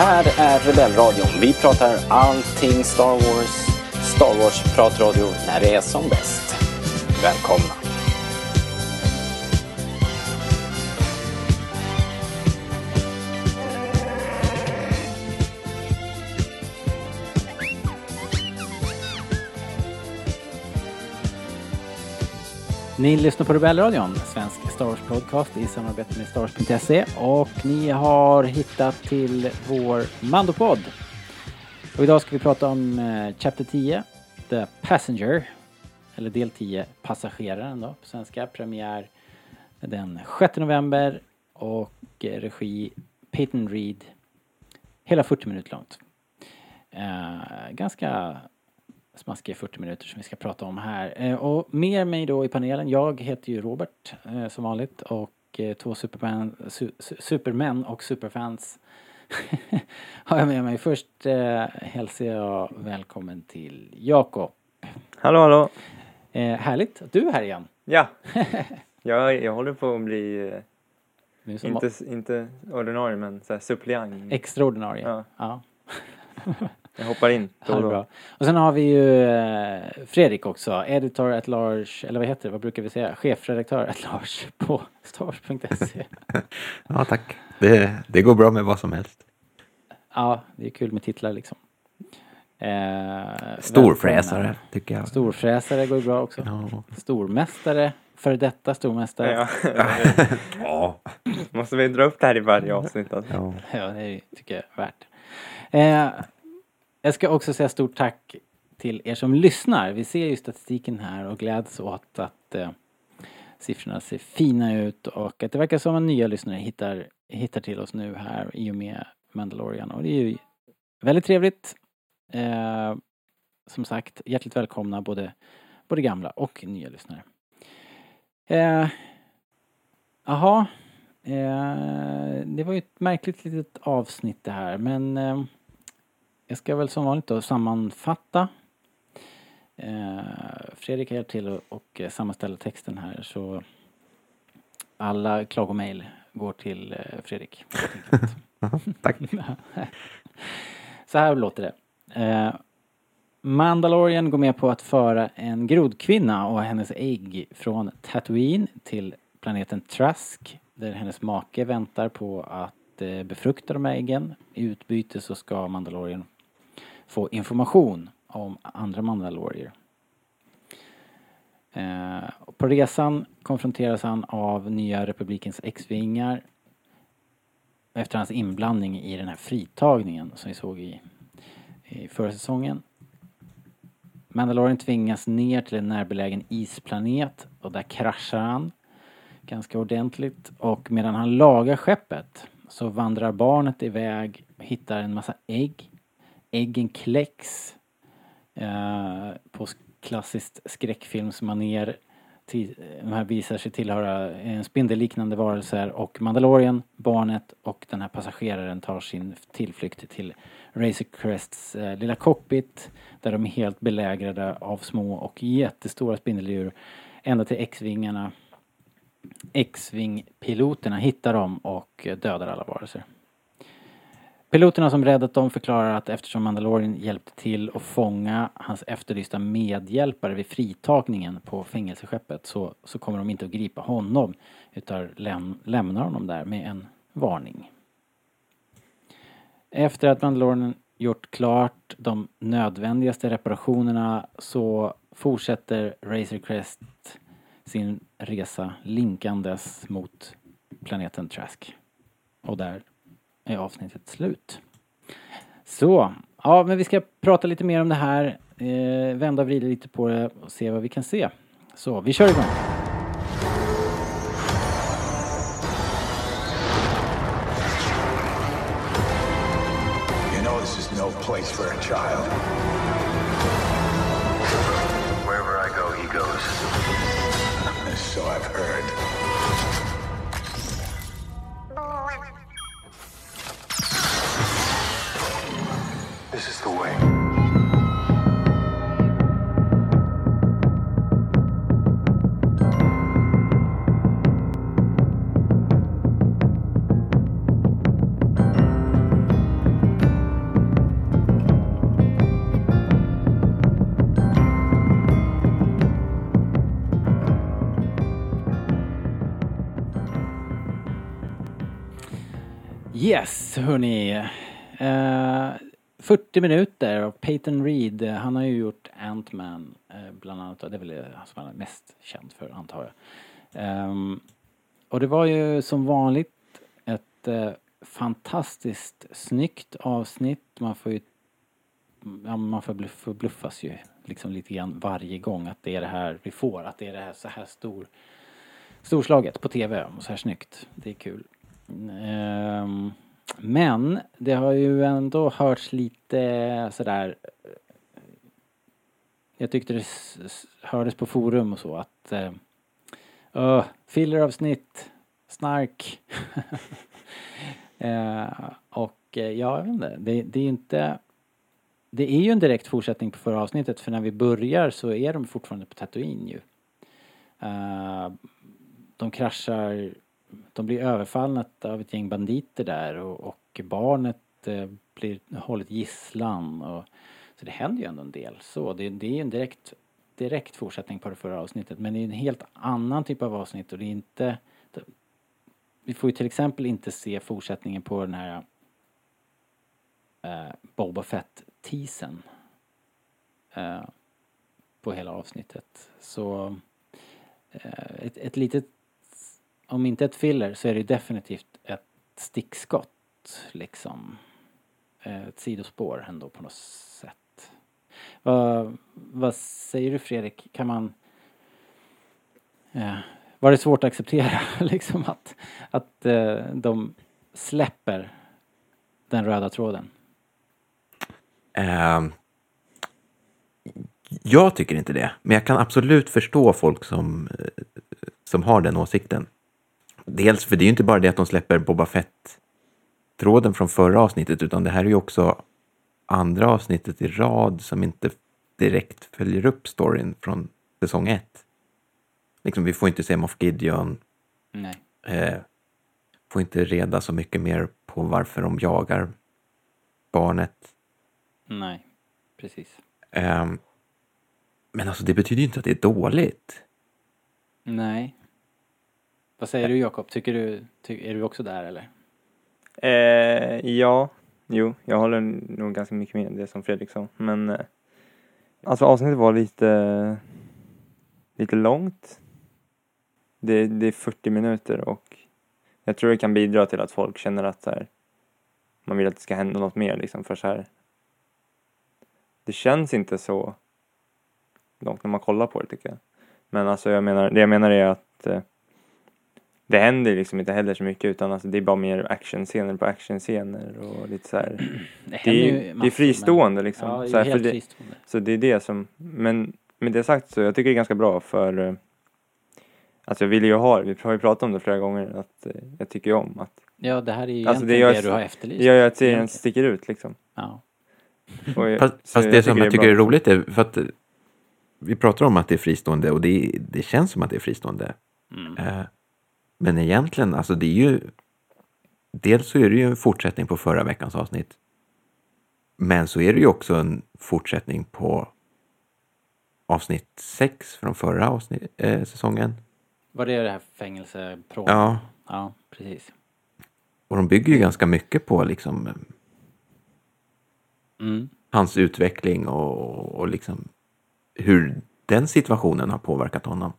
här är Rebellradion. Vi pratar allting Star Wars. Star Wars-pratradio när det är som bäst. Välkomna! Ni lyssnar på Rebellradion, svensk Star Wars-podcast i samarbete med Stars.se och ni har hittat till vår Mandopodd. Och idag ska vi prata om eh, Chapter 10, The Passenger, eller del 10, Passageraren då på svenska. Premiär den 6 november och eh, regi Peyton Reed. Hela 40 minuter långt. Eh, ganska smaskiga 40 minuter som vi ska prata om här. Eh, och med mig då i panelen, jag heter ju Robert eh, som vanligt och eh, två superman, su, su, supermän och superfans har jag med mig. Först eh, hälsar jag välkommen till Jakob. Hallå hallå! Eh, härligt att du är här igen. Ja! jag, jag håller på att bli, eh, inte, inte ordinarie men så här suppleant. extraordinarie. Ja. ja. Jag hoppar in då och då. bra. Och sen har vi ju eh, Fredrik också, editor at large, eller vad heter det, vad brukar vi säga? Chefredaktör at large på stars.se. Ja, tack. Det, det går bra med vad som helst. Ja, det är kul med titlar liksom. Eh, Storfräsare, välkomna. tycker jag. Storfräsare går bra också. Ja. Stormästare, före detta stormästare. Ja. Ja. Måste vi dra upp det här i varje avsnitt alltså. ja. Ja, det tycker jag är värt. Eh, jag ska också säga stort tack till er som lyssnar. Vi ser ju statistiken här och gläds åt att eh, siffrorna ser fina ut och att det verkar som att nya lyssnare hittar, hittar till oss nu här i och med Mandalorian och det är ju väldigt trevligt. Eh, som sagt, hjärtligt välkomna både, både gamla och nya lyssnare. Eh, Jaha, Eh, det var ju ett märkligt litet avsnitt det här men eh, jag ska väl som vanligt då sammanfatta. Eh, Fredrik har hjälpt till och, eh, sammanställa texten här så alla klagomail går till eh, Fredrik. Tack. Så här låter det. Mandalorian går med på att föra en grodkvinna och hennes ägg från Tatooine till planeten Trask där hennes make väntar på att befrukta de här äggen. I utbyte så ska Mandalorian få information om andra Mandalorier. Eh, på resan konfronteras han av Nya Republikens X-vingar efter hans inblandning i den här fritagningen som vi såg i, i förra säsongen. Mandalorian tvingas ner till en närbelägen isplanet och där kraschar han ganska ordentligt och medan han lagar skeppet så vandrar barnet iväg och hittar en massa ägg. Äggen kläcks eh, på klassiskt skräckfilmsmanér. De här visar sig tillhöra spindelliknande varelser och Mandalorian, barnet och den här passageraren tar sin tillflykt till Razor Crests eh, lilla cockpit där de är helt belägrade av små och jättestora spindeldjur ända till X-vingarna X-ving-piloterna hittar dem och eh, dödar alla varelser. Piloterna som räddat dem förklarar att eftersom Mandalorian hjälpte till att fånga hans efterlysta medhjälpare vid fritagningen på fängelseskeppet så, så kommer de inte att gripa honom utan läm, lämnar honom där med en varning. Efter att Mandalorian gjort klart de nödvändigaste reparationerna så fortsätter Razor Crest sin resa linkandes mot planeten Trask. Och där är avsnittet slut. Så, ja men vi ska prata lite mer om det här, eh, vända och vrida lite på det och se vad vi kan se. Så, vi kör igång. You know this is no place for a child. Wherever I go, he goes. So I've heard. Hörni. Eh, 40 minuter och Peyton Reed, han har ju gjort Ant-Man eh, bland annat. Det är väl det som han är mest känd för antar jag. Ehm, och det var ju som vanligt ett eh, fantastiskt snyggt avsnitt. Man får ju ja, man förbluffas ju liksom lite grann varje gång att det är det här vi får. Att det är det här så här stor, storslaget på TV och så här snyggt. Det är kul. Um, men det har ju ändå hörts lite sådär eh, jag tyckte det hördes på forum och så att uh, filleravsnitt, snark. uh, och ja, jag vet inte, det, det är inte det är ju en direkt fortsättning på förra avsnittet för när vi börjar så är de fortfarande på Tatooine ju. Uh, de kraschar, de blir överfallna av ett gäng banditer där och, och barnet eh, blir hållet gisslan och så det händer ju ändå en del så. Det, det är ju en direkt, direkt fortsättning på det förra avsnittet men det är en helt annan typ av avsnitt och det är inte vi får ju till exempel inte se fortsättningen på den här eh, Boba Fett-teasern eh, på hela avsnittet. Så eh, ett, ett litet, om inte ett filler så är det definitivt ett stickskott liksom. Eh, ett sidospår ändå på något sätt. Vad, vad säger du Fredrik? Kan man eh, var det svårt att acceptera liksom att, att eh, de släpper den röda tråden? Ehm, jag tycker inte det, men jag kan absolut förstå folk som, eh, som har den åsikten. Dels för det är ju inte bara det att de släpper Boba Fett-tråden från förra avsnittet, utan det här är ju också andra avsnittet i rad som inte direkt följer upp storyn från säsong ett. Liksom, vi får inte se Moff Gideon, Nej. eh, får inte reda så mycket mer på varför de jagar barnet. Nej, precis. Ehm, men alltså det betyder ju inte att det är dåligt. Nej. Vad säger du Jakob? Tycker du, ty, är du också där eller? Eh, ja, jo, jag håller nog ganska mycket med det som Fredrik sa. Men eh, alltså avsnittet var lite, lite långt. Det, det är 40 minuter och jag tror det kan bidra till att folk känner att så här, man vill att det ska hända något mer liksom för så här. Det känns inte så långt när man kollar på det tycker jag. Men alltså jag menar, det jag menar är att eh, det händer liksom inte heller så mycket utan alltså det är bara mer actionscener på actionscener och lite så här. Det, Det är, ju ju- det är massor, fristående men, liksom. Ja, det så, är här, för helt det, fristående. så det är det som, men med det sagt så jag tycker det är ganska bra för eh, Alltså jag vill ju ha vi har ju pratat om det flera gånger att eh, jag tycker om att Ja, det här är ju Alltså, det egentligen det, du har efterlyst. ju att serien sticker ut liksom. Ja. Och jag- Fast, så fast det som jag tycker bra. är roligt är för att eh, vi pratar om att det är fristående och det, det känns som att det är fristående. Mm. Eh, Men egentligen, alltså det är ju... Dels så är det ju en fortsättning på förra veckans avsnitt. Men så är det ju också en fortsättning på avsnitt sex från förra avsnitt, eh, säsongen. Var det det här fängelseprån? Ja, Ja, precis. och de bygger ju ganska mycket på liksom Mm. hans utveckling och, och liksom hur den situationen har påverkat honom.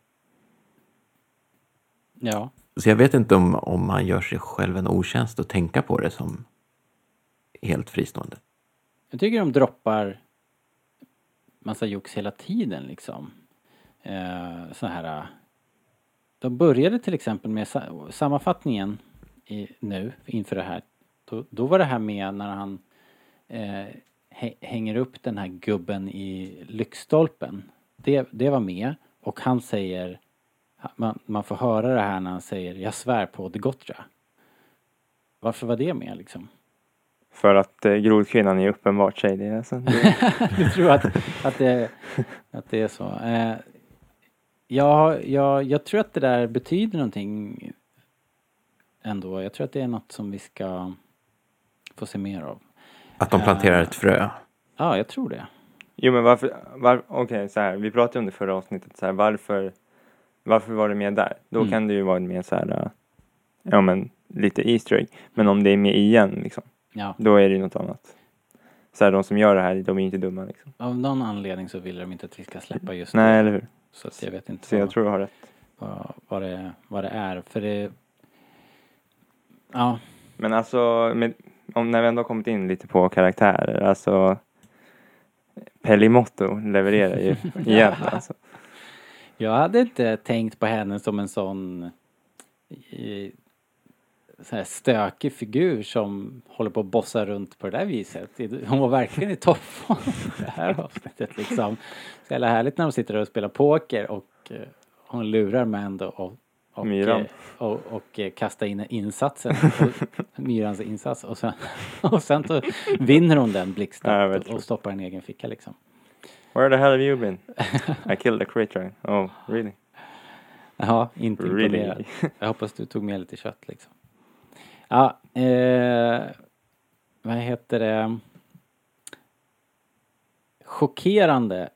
Ja. Så jag vet inte om, om man gör sig själv en otjänst att tänka på det som helt fristående. Jag tycker de droppar massa jox hela tiden liksom. Eh, så här. Eh, de började till exempel med sammanfattningen i, nu inför det här. Då, då var det här med när han eh, hänger upp den här gubben i lyktstolpen. Det, det var med och han säger man, man får höra det här när han säger jag svär på The Gotcha. Varför var det med liksom? För att eh, grodkvinnan är uppenbart tjej. Det är alltså, det, du tror att, att, det, att det är så. Eh, ja, ja, jag tror att det där betyder någonting ändå. Jag tror att det är något som vi ska få se mer av. Att de planterar ett frö. Ja, jag tror det. jo men varför, var, okej så här, vi pratade om det förra avsnittet, så här, varför, varför var det med där? Då Mm. kan det ju vara mer så här, eh, ja men lite Easter egg. Men om det är med igen liksom, Ja, då är det ju något annat. Så här, de som gör det här, de är inte dumma liksom. av någon anledning så vill de inte att vi ska släppa just Nej, det. eller hur? Så att jag vet inte Så jag vad, tror du har rätt. vad, vad, det, vad det är. För det... Ja, Men alltså, med, om, när vi ändå har kommit in lite på karaktärer, alltså Pellimotto levererar ju igen alltså. Jag hade inte tänkt på henne som en sån eh, så här stökig figur som håller på att bossa runt på det där viset. Hon var verkligen i toppform i det här avsnittet liksom. Så jävla härligt när de sitter och spelar poker och eh, hon lurar Mando och, och, Myran. eh, och, och kastar in insatsen, och, Myrans insats och sen, och sen vinner hon den väldigt och, och stoppar en egen ficka liksom. Where the hell have you been? I killed a creature. Oh, really? Ja, inte Really? imponerad. Jag hoppas du tog med lite kött liksom. Ja, eh, vad heter det? Chockerande.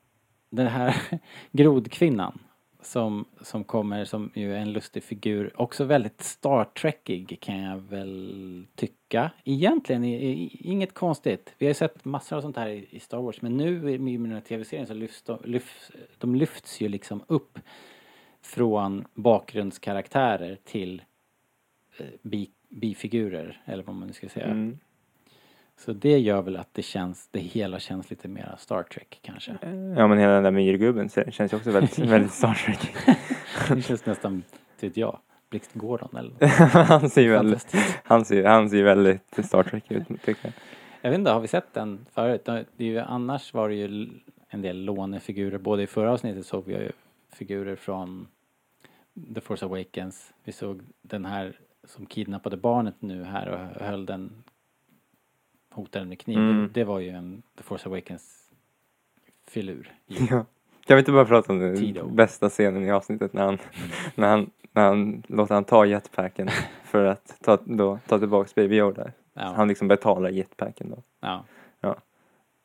Den här grodkvinnan som, som kommer som ju är en lustig figur. Också väldigt Star Trekig kan jag väl tycka. Egentligen i, i, inget konstigt. Vi har ju sett massor av sånt här i, i Star Wars men nu i med den här tv-serien så lyfts de, lyfts, de lyfts ju liksom upp från bakgrundskaraktärer till eh, bi, bifigurer eller vad man nu ska säga. Mm. Så det gör väl att det känns, det hela känns lite mer Star Trek kanske. Ja men hela den där myrgubben känns ju också väldigt, väldigt Star Trek. Det känns nästan, vet jag, Blixt Gordon eller han ser väldigt, han ser, han ser väldigt Star Trek ut tycker jag. Jag vet inte, har vi sett den förut? Det är ju, annars var det ju en del lånefigurer. Både i förra avsnittet såg vi ju figurer från The Force Awakens. Vi såg den här som kidnappade barnet nu här och höll den hotade den med kniv. Mm. Det var ju en The Force Awakens filur. Ja. Kan vi inte bara prata om den Tito. bästa scenen i avsnittet när han, när han, när han låter han ta jetpacken för att ta, då, ta tillbaks Baby Yoda. Ja, Han liksom betalar jetpacken då. ja.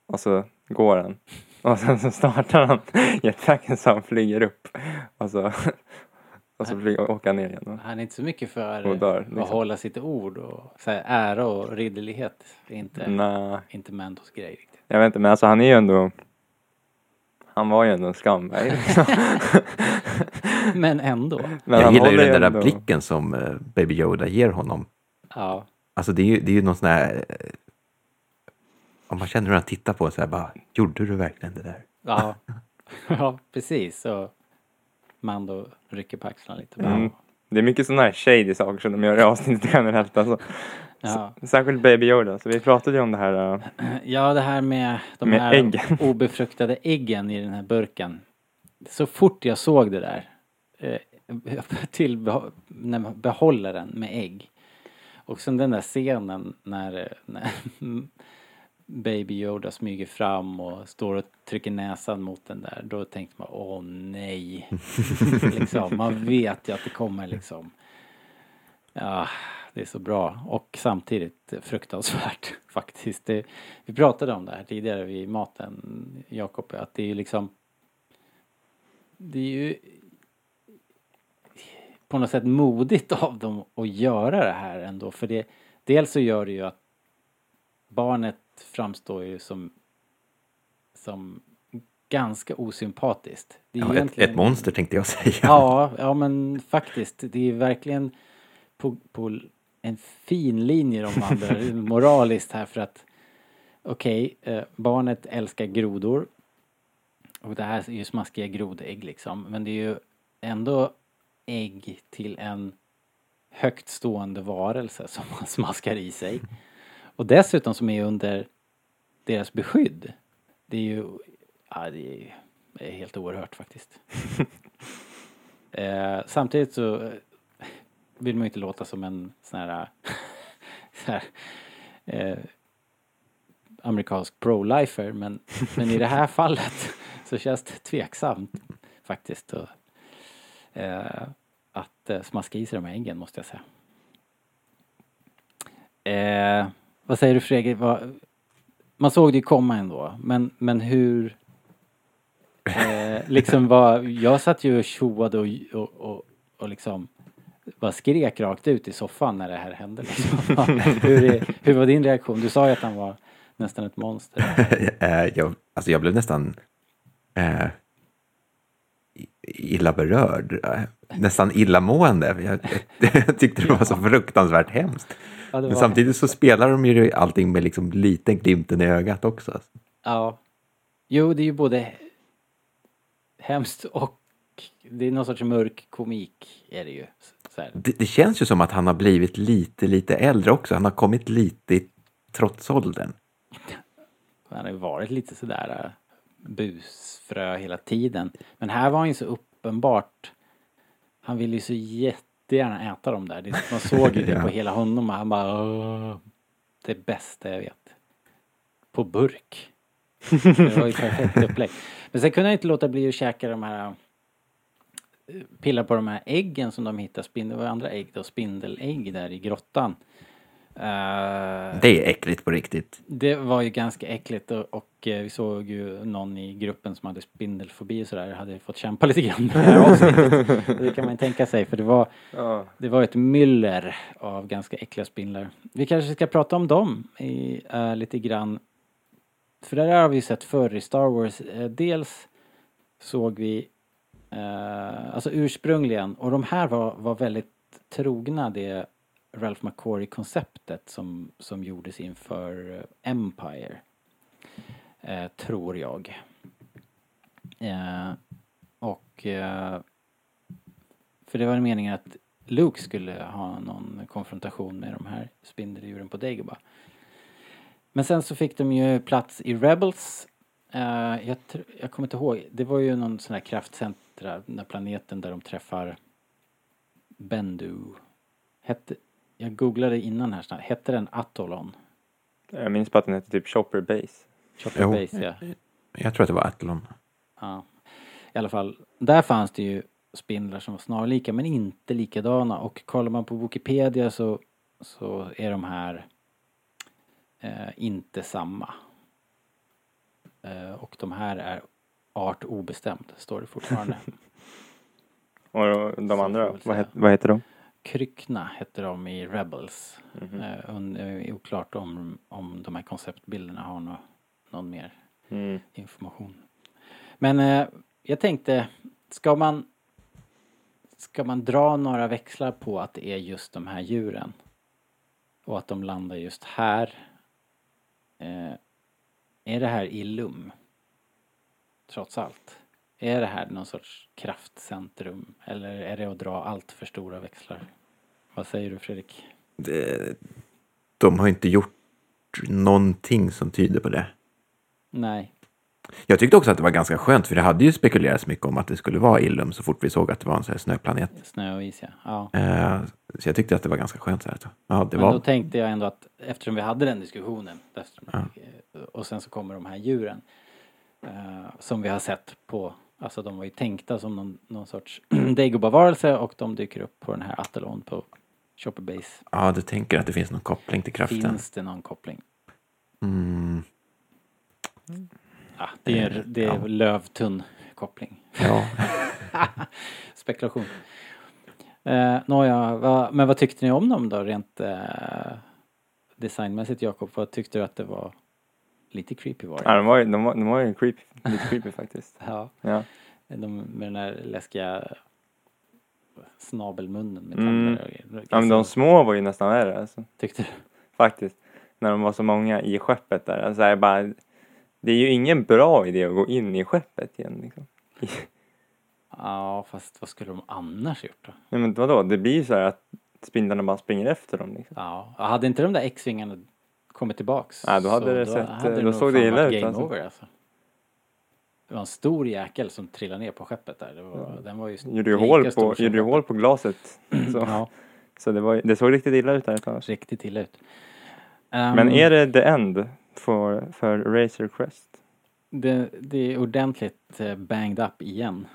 Och så går han. Och sen så startar han jetpacken så han flyger upp. Och så, och så flyger, åker han ner igen. Han är inte så mycket för Och dör, att liksom. hålla sitt ord och så här, ära och ridderlighet. Det är inte, Nej, inte Mandos grej riktigt. jag vet inte men alltså han är ju ändå Han var ju ändå en scumbag. liksom. Men ändå. Men jag han gillar ju den där ändå- blicken som eh, Baby Yoda ger honom. Ja. Alltså det är ju, det är ju någon sån här... eh, Om man känner hur han tittar på så här bara, gjorde du verkligen det där? Ja, ja precis. Så Mando rycker på axlarna lite. Mm. Det är mycket sådana här shady saker som de gör i avsnittet generellt. Alltså. Ja. Särskilt Baby Yoda. Så vi pratade ju om det här. äh, ja, det här med de Med här äggen. obefruktade äggen i den här burken. Så fort jag såg det där eh, till behåller den med ägg. Och sen den där scenen när, när Baby Yoda smyger fram och står och trycker näsan mot den där. Då tänkte man, åh nej. liksom, man vet ju att det kommer liksom. Ja, det är så bra. Och samtidigt fruktansvärt faktiskt. Det, vi pratade om det här tidigare vid maten, Jakob, att det är ju liksom det är ju på något sätt modigt av dem att göra det här ändå. För det, dels så gör det ju att barnet framstår ju som, som ganska osympatiskt. Det är Ja, ett, egentligen- ett monster tänkte jag säga. Ja, ja men faktiskt. Det är verkligen på, på en fin linje de vandrar moraliskt här för att okej, eh, barnet älskar grodor och det här är ju smaskiga grodägg liksom men det är ju ändå ägg till en högt stående varelse som man smaskar i sig och dessutom som är under deras beskydd. Det är ju, ja det är, det är helt oerhört faktiskt. Eh, samtidigt så eh, vill man ju inte låta som en sån här, så här eh, amerikansk pro-lifer men, men i det här fallet så känns det tveksamt faktiskt och, eh, att eh, smaska i sig de här äggen måste jag säga. Eh, vad säger du Fredrik? Man såg det ju komma ändå men, men hur Eh, liksom var, jag satt ju och tjoade och, och, och, och liksom bara skrek rakt ut i soffan när det här hände. Liksom. hur, är, hur var din reaktion? Du sa ju att han var nästan ett monster. Eh, jag, alltså jag blev nästan eh, illa berörd, nästan illamående. Jag, jag tyckte det var så fruktansvärt hemskt. Ja, Men samtidigt så spelar de ju allting med liksom lite glimten i ögat också. Ja. Jo, det är ju både hemskt och det är någon sorts mörk komik är det ju. Det, det känns ju som att han har blivit lite, lite äldre också. Han har kommit lite i trotsåldern. Han har ju varit lite sådär äh, busfrö hela tiden. Men här var han ju så uppenbart. Han ville ju så jättegärna äta dem där. Man såg ju det på Ja. hela honom. Han bara "Åh, Det bästa jag vet. På burk. Det var ju perfekt upplägg. Men sen kunde jag inte låta bli att käka de här äh, pilla på de här äggen som de hittade. Spindel, det var andra ägg då, spindelägg där i grottan. Eh, Det är äckligt på riktigt. det var ju ganska äckligt och, och eh, vi såg ju någon i gruppen som hade spindelfobi och sådär, hade fått kämpa lite grann med det här avsnittet. Det kan man ju tänka sig för det var, Ja. det var ett myller av ganska äckliga spindlar. Vi kanske ska prata om dem i, eh, lite grann. För det där har vi ju sett förr i Star Wars. Eh, dels såg vi, alltså ursprungligen, och de här var, var väldigt trogna det Ralph McQuarrie-konceptet som, som gjordes inför eh, Empire. Eh, tror jag. Eh, och eh, för det var meningen att Luke skulle ha någon konfrontation med de här spindeldjuren på Dagobah. Men sen så fick de ju plats i Rebels. Eh, jag, tr- jag kommer inte ihåg, det var ju någon sån här kraftcentra, den där planeten där de träffar Bendu. Hette, jag googlade innan här snart, hette den Atolon? Jag minns bara att den hette typ Chopper Base. Chopper Jo. Base ja. Jag tror att det var Athlon. ja. I alla fall, där fanns det ju spindlar som var snarlika men inte likadana och kollar man på Wikipedia så, så är de här eh, inte samma. Eh, och de här är art obestämd, står det fortfarande. Och de får andra, vi väl vad, säga. het, vad heter de? Kryckna hette de i Rebels. Eh, und- eh, oklart om, om de här konceptbilderna har nå, någon mer Mm. information. Men eh, jag tänkte, ska man ska man dra några växlar på att det är just de här djuren och att de landar just här? Eh, är det här Illum? Trots allt? Är det här någon sorts kraftcentrum eller är det att dra allt för stora växlar? Vad säger du Fredrik? Det- De har inte gjort någonting som tyder på det. Nej. Jag tyckte också att det var ganska skönt, för det hade ju spekulerats mycket om att det skulle vara Illum så fort vi såg att det var en sån här snöplanet. Snö och is ja. ja. Eh, Så jag tyckte att det var ganska skönt. Så här. Ja, det Men då var... tänkte jag ändå att eftersom vi hade den diskussionen Ja. eh, och sen så kommer de här djuren eh, som vi har sett på, alltså de var ju tänkta som någon, någon sorts Dagobah-varelse och de dyker upp på den här Attalon på Chopper Base. Ja, du tänker att det finns någon koppling till kraften. Finns det någon koppling? Mm, Ja, det är, det är Ja. lövtunn koppling. ja. Spekulation. Eh, Nåja, vad- men vad tyckte ni om dem då rent eh, designmässigt Jakob? Vad tyckte du att det var lite creepy var det? Ja, de var ju, de var, de var ju creepy, lite creepy faktiskt. Ja, Ja. de med den där läskiga snabelmunnen med Mm. och grejer. ja, men de små var ju nästan värre alltså, Tyckte du? faktiskt. När de var så många i skeppet där. Alltså, jag bara, det är ju ingen bra idé att gå in i skeppet igen liksom. Ja, fast vad skulle de annars gjort då? Nej men vadå, det blir ju så här att spindlarna bara springer efter dem liksom. Ja, hade inte de där X-vingarna kommit tillbaks Ja, då hade så det sett- då nog såg det illa ut, game alltså. over alltså. Det var en stor jäkel som trillade ner på skeppet där. Det var, Den var ju Gjorde ju hål på, gjorde ju hål på glaset. Så, Ja, så det, var, det såg riktigt illa ut där ett riktigt illa ut. Men Ehm, är det the end för, för Razor Crest? det, det är ordentligt eh, banged up igen.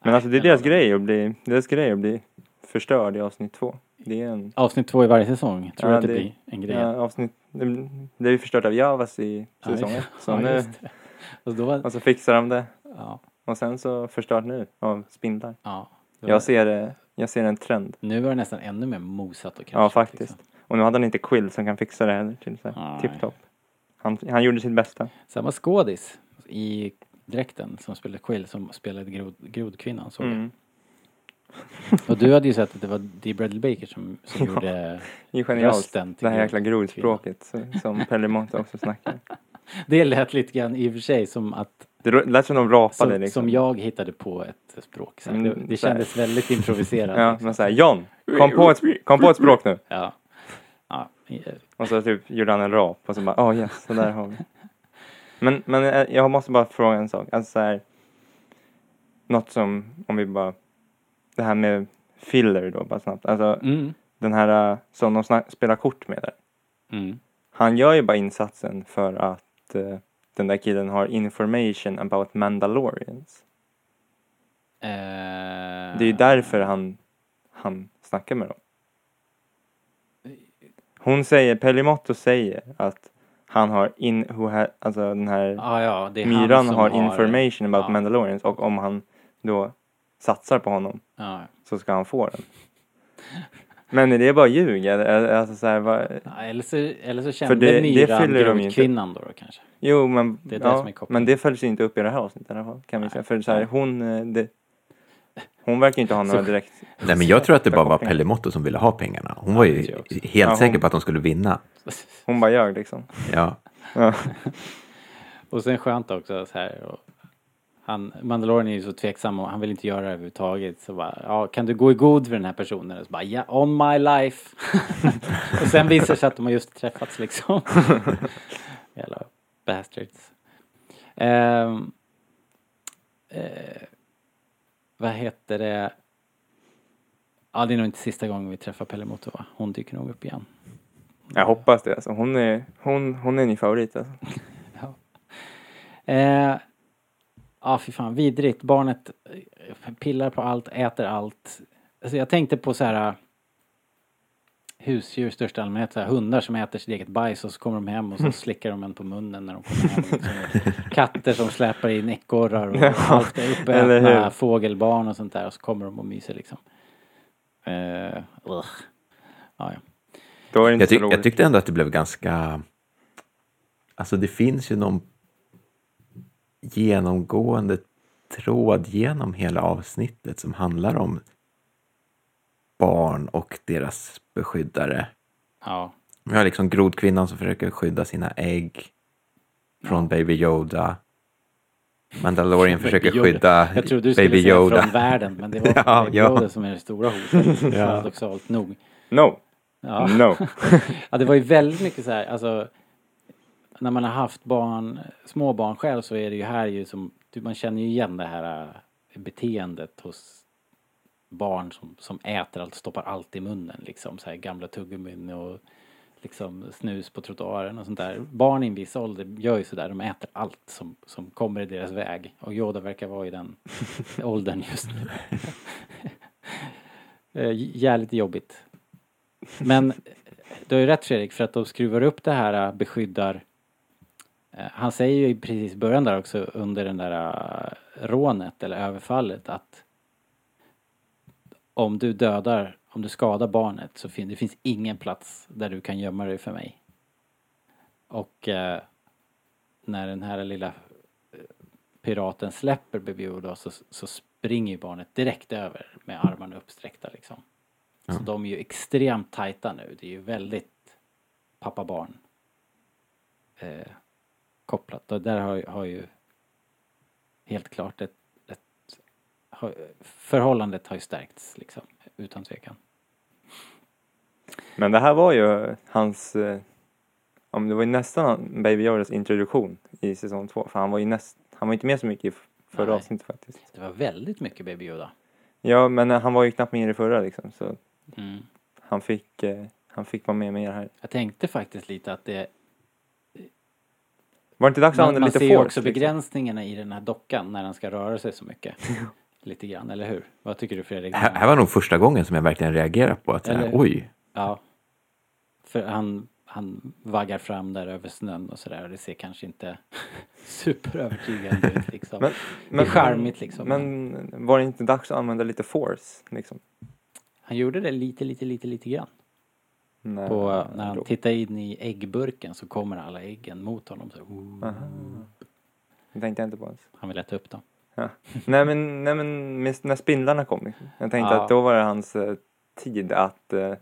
Men alltså det är deras grej att bli, deras grej att bli förstörd i avsnitt två. Det är en, Avsnitt två i varje säsong, tror Ja, att det, det- blir en grej? ja, avsnitt, det, är ju förstört av Javas i Ja, säsong. Så ja, nu, det. Och då var, och så fixar de det. ja, Och sen så förstört nu av spindlar. ja, var Jag ser det jag ser en trend. Nu var det nästan ännu mer mosat och Ja, kraschat, faktiskt. Liksom. Och nu hade han inte Quill som kan fixa det heller till så tipptopp. Han, han gjorde sitt bästa. Samma skådis i dräkten som spelade Quill som spelade grod, grodkvinnan såg jag. Och du hade ju sett att det var Dee Bradley Baker som, som gjorde Det är genialt. rösten till Det här jäkla grodspråket som Pelle Monte också snackar. Det lät lite grann i och för sig som att Det lät som de rapade som, liksom. som jag hittade på ett språk. Så här. det, Mm, det så här. kändes väldigt improviserat. Ja, liksom. men såhär, John, kom på, ett, kom på ett språk nu. ja. ja. eh, Och så typ gjorde han en rap och så bara, oh yes, så där har vi. Men, men eh, jag måste bara fråga en sak. Alltså så här, något som, om vi bara, det här med filler då bara snabbt. Alltså Mm. den här eh, som de spelar kort med där. Mm. Han gör ju bara insatsen för att eh, den där killen har information about Mandalorians. Eh, Det är ju därför han, han snackar med dem. Hon säger, Pelimotto säger att han har in, who ha, alltså den här Ja, ja, myran har information about ja. Mandalorians och om han då satsar på honom Ja. så ska han få den. Men är det bara ljug Alltså så här, vad, Ja, eller, så, eller så kände det- det myran fyller de ju inte. grodkvinnan då, då kanske. jo men, Det är det som är ja, kopplingen. men det följs inte upp i det här avsnittet i alla fall. Kan vi säga. För så här, hon, eh, det, hon verkar inte ha några Så- direkt Nej, men jag tror att det bara var. Pelle Motto som ville ha pengarna. Hon var ju helt Ja, hon- säker på att de skulle vinna. Hon bara ljög liksom. Ja. Ja. Och sen skönt också så här. Och han, Mandalorian är ju så tveksam och han vill inte göra det överhuvudtaget. Så bara, ja, kan du gå i god för den här personen? Och så bara, ja, on my life. och sen visar det sig att de har just träffats liksom. Jävla bastards. Ehm, eh, vad heter det? Ja, det är nog inte sista gången vi träffar Pelle Moto va? Hon dyker nog upp igen. Jag hoppas det alltså. Hon är, hon, hon är min favorit alltså. Eh, ja, fy fan, vidrigt. Barnet eh, pillar på allt, äter allt. Alltså jag tänkte på så här eh, husdjur i största allmänhet, så här, hundar som äter sitt eget bajs och så kommer de hem och så slickar de en på munnen när de kommer hem. Liksom. Katter som släpar in ekorrar och allt är uppätna fågelbarn och sånt där och så kommer de och myser liksom. Ugh. ja, ja. Jag, roligt. jag tyckte ändå att det blev ganska... Alltså det finns ju någon genomgående tråd genom hela avsnittet som handlar om barn och deras beskyddare. ja. Vi har liksom grodkvinnan som försöker skydda sina ägg från Baby Yoda. Mandalorian försöker Baby Yoda. skydda Jag trodde du skulle Baby säga Yoda. från världen men det var Ja, Baby ja. Yoda som är det stora hotet. Paradoxalt nog. No, Ja. no. ja, det var ju väldigt mycket så här, alltså när man har haft barn, små barn själv så är det ju här ju som, man känner ju igen det här äh, beteendet hos barn som, som äter allt, stoppar allt i munnen liksom, så här gamla tuggummin och liksom snus på trottoaren och sånt där. Barn i en viss ålder gör ju sådär, de äter allt som, som kommer i deras väg. Och Yoda verkar vara i den åldern just nu. Eh, Jävligt jobbigt. Men du har ju rätt Fredrik, för att de skruvar upp det här äh, beskyddar... eh, Han säger ju i precis början där också under den där äh, rånet eller överfallet att om du dödar, om du skadar barnet så fin, det finns ingen plats där du kan gömma dig för mig. Och eh, när den här lilla eh, piraten släpper Baby Yoda så, så springer ju barnet direkt över med armarna uppsträckta liksom. Så de är ju extremt tajta nu. Det är ju väldigt pappa-barn eh, kopplat. Och där har, har ju helt klart ett, ett förhållandet har ju stärkts liksom, utan tvekan. Men det här var ju hans, eh, om det var ju nästan Baby Yodas introduktion i säsong två. För han var ju näst, han var inte med så mycket i förra Nej. avsnittet faktiskt. Det var väldigt mycket Baby Yoda. Ja, men eh, han var ju knappt med i det förra liksom. Så Mm. han fick, eh, han fick vara med mer här. Jag tänkte faktiskt lite att det... Var det inte dags att Man, använda man lite ser ju force? också liksom? begränsningarna i den här dockan när den ska röra sig så mycket. lite grann, eller hur? Vad tycker du Fredrik? Här, här var nog första gången som jag verkligen reagerade på att Eller- oj, Ja. För han, han vaggar fram där över snön och sådär och det ser kanske inte superövertygande ut liksom. Men- det är charmigt liksom. Men var det inte dags att använda lite force liksom? Han gjorde det lite, lite, lite, lite grann. Nej, På, när han då. tittar in i äggburken så kommer alla äggen mot honom. Så, oh, Aha. Det tänkte jag inte på ens. han vill äta upp dem. Ja. nej men, nej, men när spindlarna kom. Liksom. Jag tänkte Ja. att då var det hans eh, tid att eh,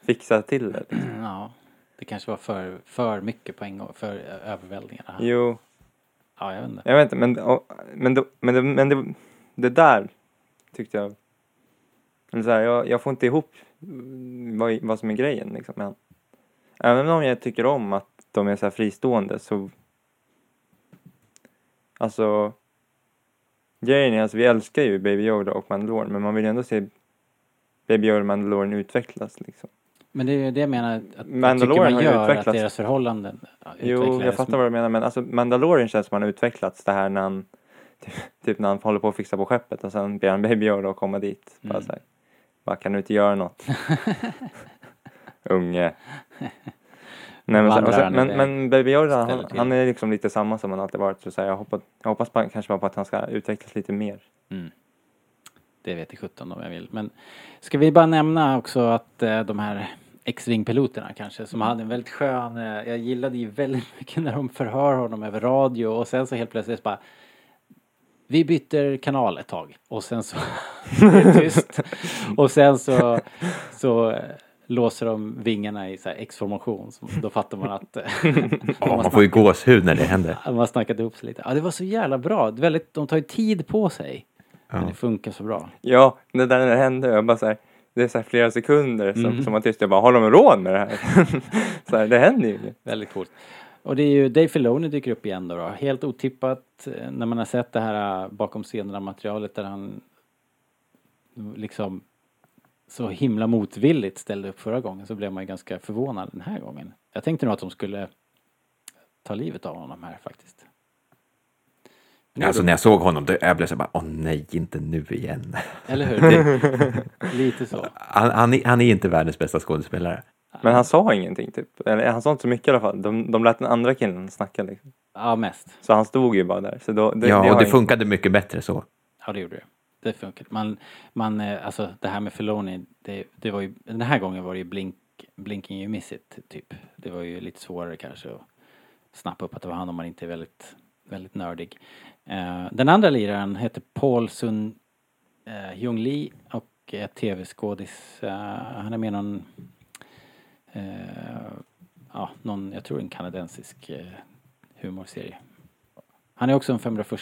fixa till det. Liksom. Ja, det kanske var för, för mycket på en gång, för överväldigande. Jo, Ja, jag vet inte. jag vet inte, men, och, men, då, men, det, men det, det där tyckte jag... Eller så här, jag, jag får inte ihop vad, vad som är grejen liksom. med han. Även om jag tycker om att de är så här fristående så... Alltså... Grejen är alltså, vi älskar ju Baby Yoda och Mandalorian men man vill ju ändå se Baby Yoda och Mandalorian utvecklas liksom. Men det är ju det jag menar att jag Mandalorian man har ju gör, att utvecklats. deras förhållanden Jo, jag fattar vad du menar men alltså Mandalorian känns som han har utvecklats det här när han typ, typ när han håller på att fixa på skeppet och sen ber han Baby Yoda att komma dit. Bara Mm. så här, bara kan du inte göra något? Unge. Nej, men, sen, sen, han men, men Baby Yoda han, han är liksom lite samma som han alltid varit. Så, så här, jag, hoppas, jag hoppas på, kanske bara på att han ska utvecklas lite mer. Mm. Det vet i sjutton om jag vill. Men ska vi bara nämna också att eh, de här X-Wing-piloterna kanske som hade en väldigt skön, eh, jag gillade ju väldigt mycket när de förhör honom över radio och sen så helt plötsligt bara vi byter kanal ett tag och sen så är det tyst. Och sen så, så eh, låser de vingarna i X-formation. Då fattar man att Ja, man får ju gåshud när det händer. de har snackat ihop sig lite. Ja, det var så jävla bra. Det är Väldigt, de tar ju tid på sig. Men Ja. det funkar så bra. Ja, det där när det hände, jag bara så här, det är så här flera sekunder som, Mhm. som var tyst. Jag bara, har de råd med det här? så här, det händer ju. Väldigt coolt. Och det är ju Dave Filoni dyker upp igen då, då. Helt otippat eh, när man har sett det här eh, bakom scenerna materialet där han liksom så himla motvilligt ställde upp förra gången så blev man ju ganska förvånad den här gången. Jag tänkte nog att de skulle ta livet av honom här faktiskt. Men Alltså när jag såg honom, då jag blev så bara, åh nej, inte nu igen. Eller hur? Lite så. Han, han, är, han är inte världens bästa skådespelare. Men han sa ingenting typ. Eller han sa inte så mycket i alla fall. De, de lät den andra killen snacka liksom. Ja, mest. Så han stod ju bara där. Så då, det, ja, det och det funkade mycket bättre så. Ja, det gjorde det. Det funkar. Man, man, eh, alltså det här med Filoni, det, det var ju, den här gången var det ju blink, blinking you miss it, typ. Det var ju lite svårare kanske att snappa upp att det var han om man inte är väldigt, väldigt nördig. Eh, den andra liraren heter Paul Sun uh, Hyung Lee och är tv-skådis. Eh, han är med i någon, Eh, ja, någon, jag tror en kanadensisk eh, humorserie. Han är också en 501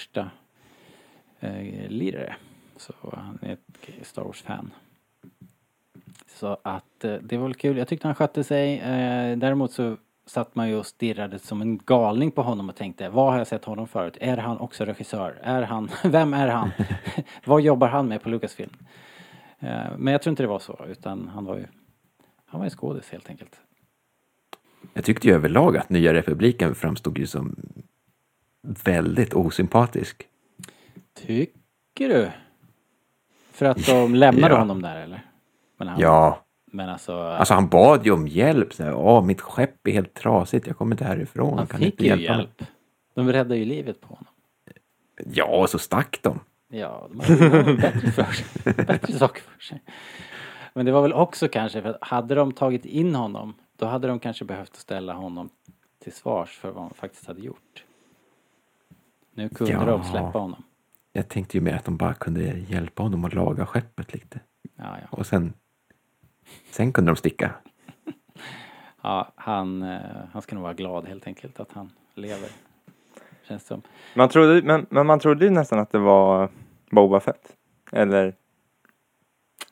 eh, lirare. Så han är ett Star Wars-fan. Så att eh, det var väl kul. Jag tyckte han skötte sig. Eh, däremot så satt man ju och stirrade som en galning på honom och tänkte, vad har jag sett honom förut? Är han också regissör? Är han, vem är han? vad jobbar han med på Lucasfilm? Eh, men jag tror inte det var så, utan han var ju, han var ju skådis helt enkelt. Jag tyckte ju överlag att Nya Republiken framstod ju som väldigt osympatisk. Tycker du? För att de lämnade Ja. honom där eller? Men, han, Ja, men alltså, alltså han bad ju om hjälp. Så här, Åh, mitt skepp är helt trasigt, jag kommer inte härifrån. han kan fick inte ju hjälpa mig?" hjälp. De räddade ju livet på honom. Ja, och så stack de. Ja, de hade bättre, för sig. bättre saker för sig. Men det var väl också kanske för att hade de tagit in honom då hade de kanske behövt ställa honom till svars för vad han faktiskt hade gjort. Nu kunde Ja. de släppa honom. Jag tänkte ju mer att de bara kunde hjälpa honom att laga skeppet lite. Ja, ja. Och sen, sen kunde de sticka. ja han, eh, han ska nog vara glad helt enkelt att han lever. Känns som. Man trodde, men, men man trodde ju nästan att det var Boba Fett. Eller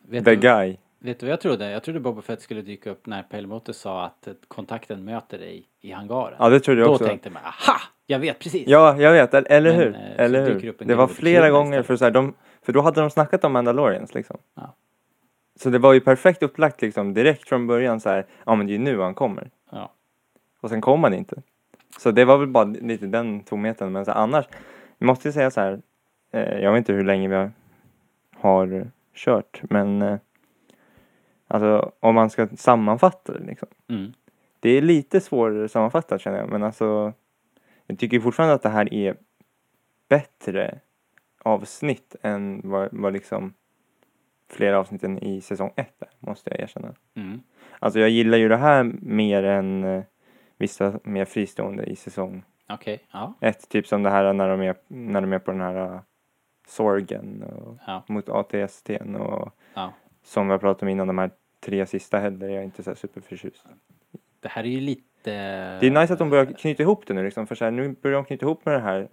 Vet The du, Guy. Vet du vad jag trodde? Jag trodde Boba Fett skulle dyka upp när Pelmote sa att kontakten möter dig i hangaren. Ja, det trodde jag Då också. tänkte man, aha! Jag vet precis! Ja, jag vet. Eller, eller Men, hur? eh, eller hur? Det var flera gånger för så här, de, för då hade de snackat om Mandalorians liksom. Ja. Så det var ju perfekt upplagt liksom direkt från början så här, ja men det är ju nu han kommer. Ja. Och sen kom han inte. Så det var väl bara lite den tomheten. Men så här, annars, jag måste ju säga så här, eh, jag vet inte hur länge vi har, har kört, men eh, alltså om man ska sammanfatta det liksom. Mm. Det är lite svårare sammanfattat känner jag, men alltså jag tycker fortfarande att det här är bättre avsnitt än vad, vad liksom fler avsnitt än i säsong ett, där, måste jag erkänna. Mm. Alltså jag gillar ju det här mer än eh, vissa mer fristående i säsong Okej, ja. ett. Typ som det här när de är, när de är på den här uh, sorgen och Ja. mot ATST och Ja. som vi har pratat om innan, de här tre sista heller är jag inte så här superförtjust. Det här är ju lite... Det är nice att de börjar knyta ihop det nu liksom, för så här, nu börjar de knyta ihop med det här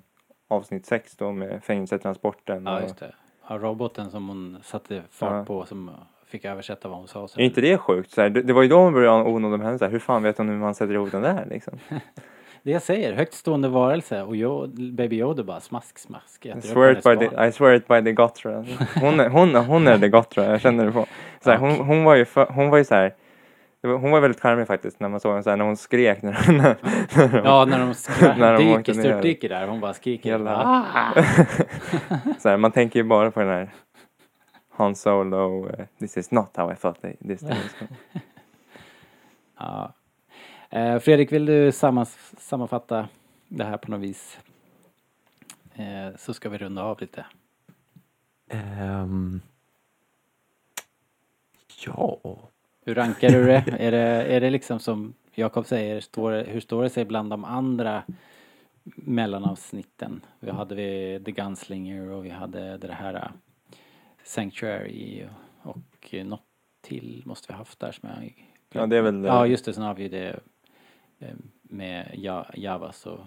avsnitt 6 då med fängelsetransporten. Ja, och- just det. Ja, roboten som hon satte fart Ja. på som fick översätta vad hon sa. Så Är inte det sjukt? Så här, det, det var ju då man började ona om henne, så här, hur fan vet hon hur man sätter ihop den där liksom? Det jag säger, högt stående varelse och Yo- Baby Yoda bara smask, smask. I swear, it by the. I swear it by the Gotra. Hon är, hon, hon är the Gotra, jag känner det på. Så här, hon, hon var ju, för, hon var ju så här, hon var väldigt charmig faktiskt när man såg henne så här, när hon skrek när, när, när de- Ja, när de, skra- När de dyker, störtdyker där. Hon bara skriker. Hela- Ah! så här, man tänker ju bara på den här Han Solo, eh, this is not how I thought this thing was. Ja. Eh, Fredrik, vill du sammanfatta det här på något vis? Eh, så ska vi runda av lite. Ehm, ja, Hur rankar du det? är det? Är det liksom som Jakob säger, står, hur står det sig bland de andra mellanavsnitten? Vi hade vi The Gunslinger och vi hade det här uh, Sanctuary och något till måste vi haft där som jag Ja, det är väl, eh, Ja, just det, sen har vi det eh, med ja, Javas och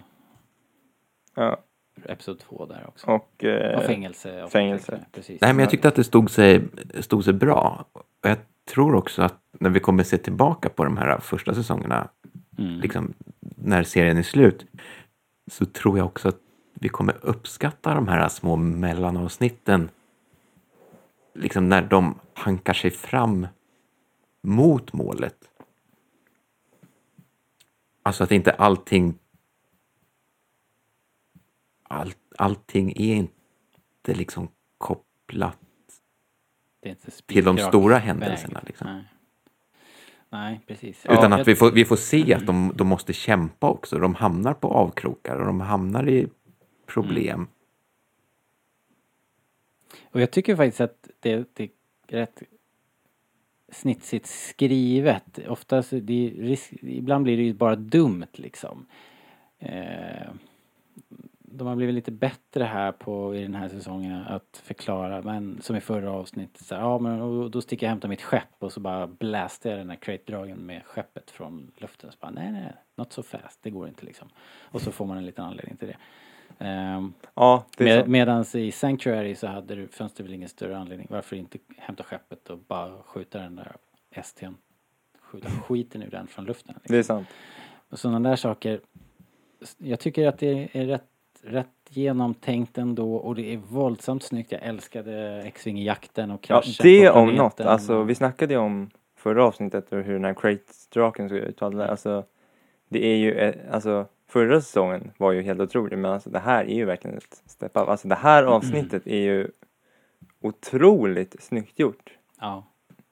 Ja, Episod 2 där också. och eh, och fängelse. och fängelse. Precis. nej men jag tyckte att det stod sig, stod sig bra. Och jag tror också att när vi kommer se tillbaka på de här första säsongerna, Mm. liksom när serien är slut, så tror jag också att vi kommer uppskatta de här små mellanavsnitten. Liksom när de hankar sig fram mot målet. Alltså att inte allting all, allting är inte liksom kopplat inte till de stora händelserna, liksom. Nej. Nej, precis. Utan Ja, att vi får, vi får se att de, de måste kämpa också. De hamnar på avkrokar och de hamnar i problem. Och jag tycker faktiskt att det, det är rätt snitsigt skrivet. Oftast, det är risk, ibland blir det ju bara dumt liksom. Eh, de har blivit lite bättre här på i den här säsongen att förklara, men som i förra avsnittet så här, ja men då sticker jag och hämtar mitt skepp och så bara bläste jag den här crate-dragen med skeppet från luften. Så bara, nej nej, not so fast, det går inte liksom. Och så får man en liten anledning till det. Ehm, ja, det med, sant. medans i Sanctuary så hade du, fanns det väl ingen större anledning. Varför inte hämta skeppet och bara skjuta den där ST'n. Skjuta skiten ur den från luften. Liksom. det är sant. Och sådana där saker. Jag tycker att det är rätt, rätt genomtänkt ändå och det är våldsamt snyggt. Jag älskade X-Wing i jakten och Ja, kraschen det på om något. Alltså, vi snackade ju om förra avsnittet och hur den här crate-draken såg ut. och allt det. Alltså, det är ju, eh, alltså, förra säsongen var ju helt otrolig, men alltså, det här är ju verkligen ett step up. Alltså, det här avsnittet är ju otroligt snyggt gjort. Ja,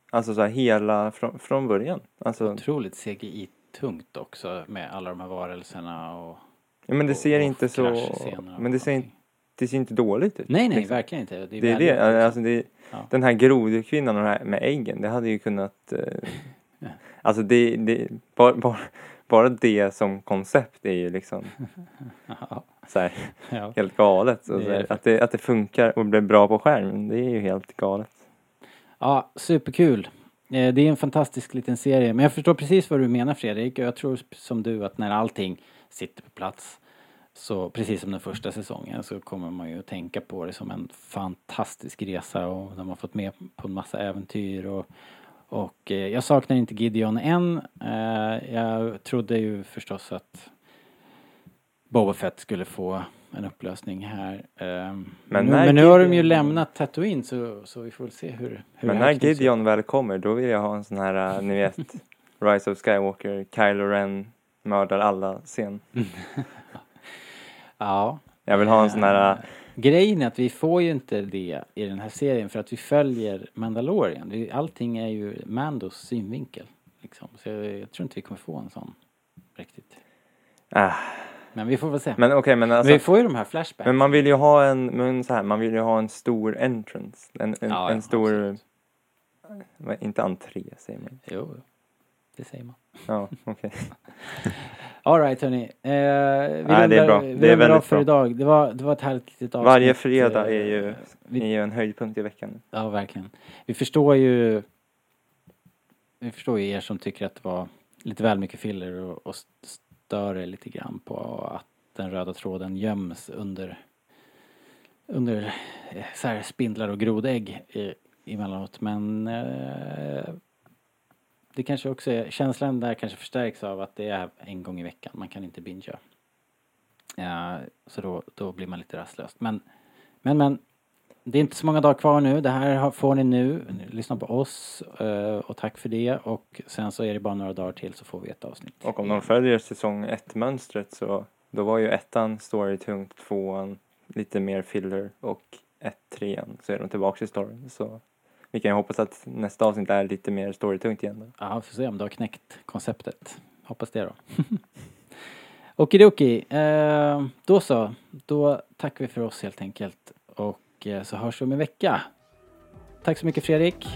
Alltså så här hela från, från början. Alltså, otroligt CGI-tungt också med alla de här varelserna och ja, men det och- ser inte så, men det ser, inte, det ser inte dåligt ut. Nej, nej, liksom. verkligen inte. Det är, Det är det, alltså det, Ja. den här grodkvinnan och det här med äggen, det hade ju kunnat, eh, alltså det, det bara, bara, bara det som koncept är ju liksom så här, ja. helt galet. Det här, det att, det, att det funkar och blir bra på skärm, det är ju helt galet. ja, superkul. Eh, Det är en fantastisk liten serie. Men jag förstår precis vad du menar Fredrik. Jag tror som du att när allting sitter på plats så precis som den första säsongen så kommer man ju att tänka på det som en fantastisk resa och de har fått med på en massa äventyr och, och eh, jag saknar inte Gideon än. Eh, Jag trodde ju förstås att Boba Fett skulle få en upplösning här. Ehm, Men, nu, men nu har de ju lämnat Tatooine så, så vi får väl se hur, hur Men när Gideon väl kommer, då vill jag ha en sån här, eh, ni vet, Rise of Skywalker, Kylo Ren mördar alla scen. Ja. Jag vill ha en sån här, eh, Grejen är att vi får ju inte det i den här serien för att vi följer Mandalorian. Allting är ju Mandos synvinkel. Liksom. Så jag, jag tror inte vi kommer få en sån riktigt. äh, Men vi får väl se. men okej men alltså. vi får ju de här flashbacks. Men man vill ju ha en, men så här, man vill ju ha en stor entrance. En, en, Ja, en stor absolut. inte entré säger man. Jo, det säger man. Ja, okej. Alright hörni. Eh, vi Nej, rundar, det är bra. Vi Det är väldigt för bra. idag. Det var, det var ett härligt litet avsnitt. Varje fredag eh, är ju, vi- är ju en höjdpunkt i veckan. Ja, verkligen. Vi förstår ju Vi förstår ju er som tycker att det var lite väl mycket filler och, och stör er lite grann på att den röda tråden göms under under eh, så här spindlar och grodägg i, emellanåt men eh, det kanske också är, känslan där kanske förstärks av att det är en gång i veckan, man kan inte bingea. Ja, så då, då blir man lite rastlös. Men, men, men det är inte så många dagar kvar nu. Det här får ni nu. Lyssna på oss eh, och tack för det. Och sen så är det bara några dagar till så får vi ett avsnitt. Och om de följer säsong 1-mönstret så då var ju ettan storytungt, tvåan lite mer filler och ett, trean så är de tillbaka i storyn. Så vi kan ju hoppas att nästa avsnitt är lite mer storytungt igen då. Ja, vi får se om du har knäckt konceptet. Hoppas det då. Okidoki. Eh, då så. Då tackar vi för oss helt enkelt. Och eh, så hörs vi om en vecka. Tack så mycket Fredrik.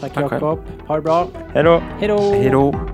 Tack, Tack. Jakob. Ha det bra. Hej då! Hej då!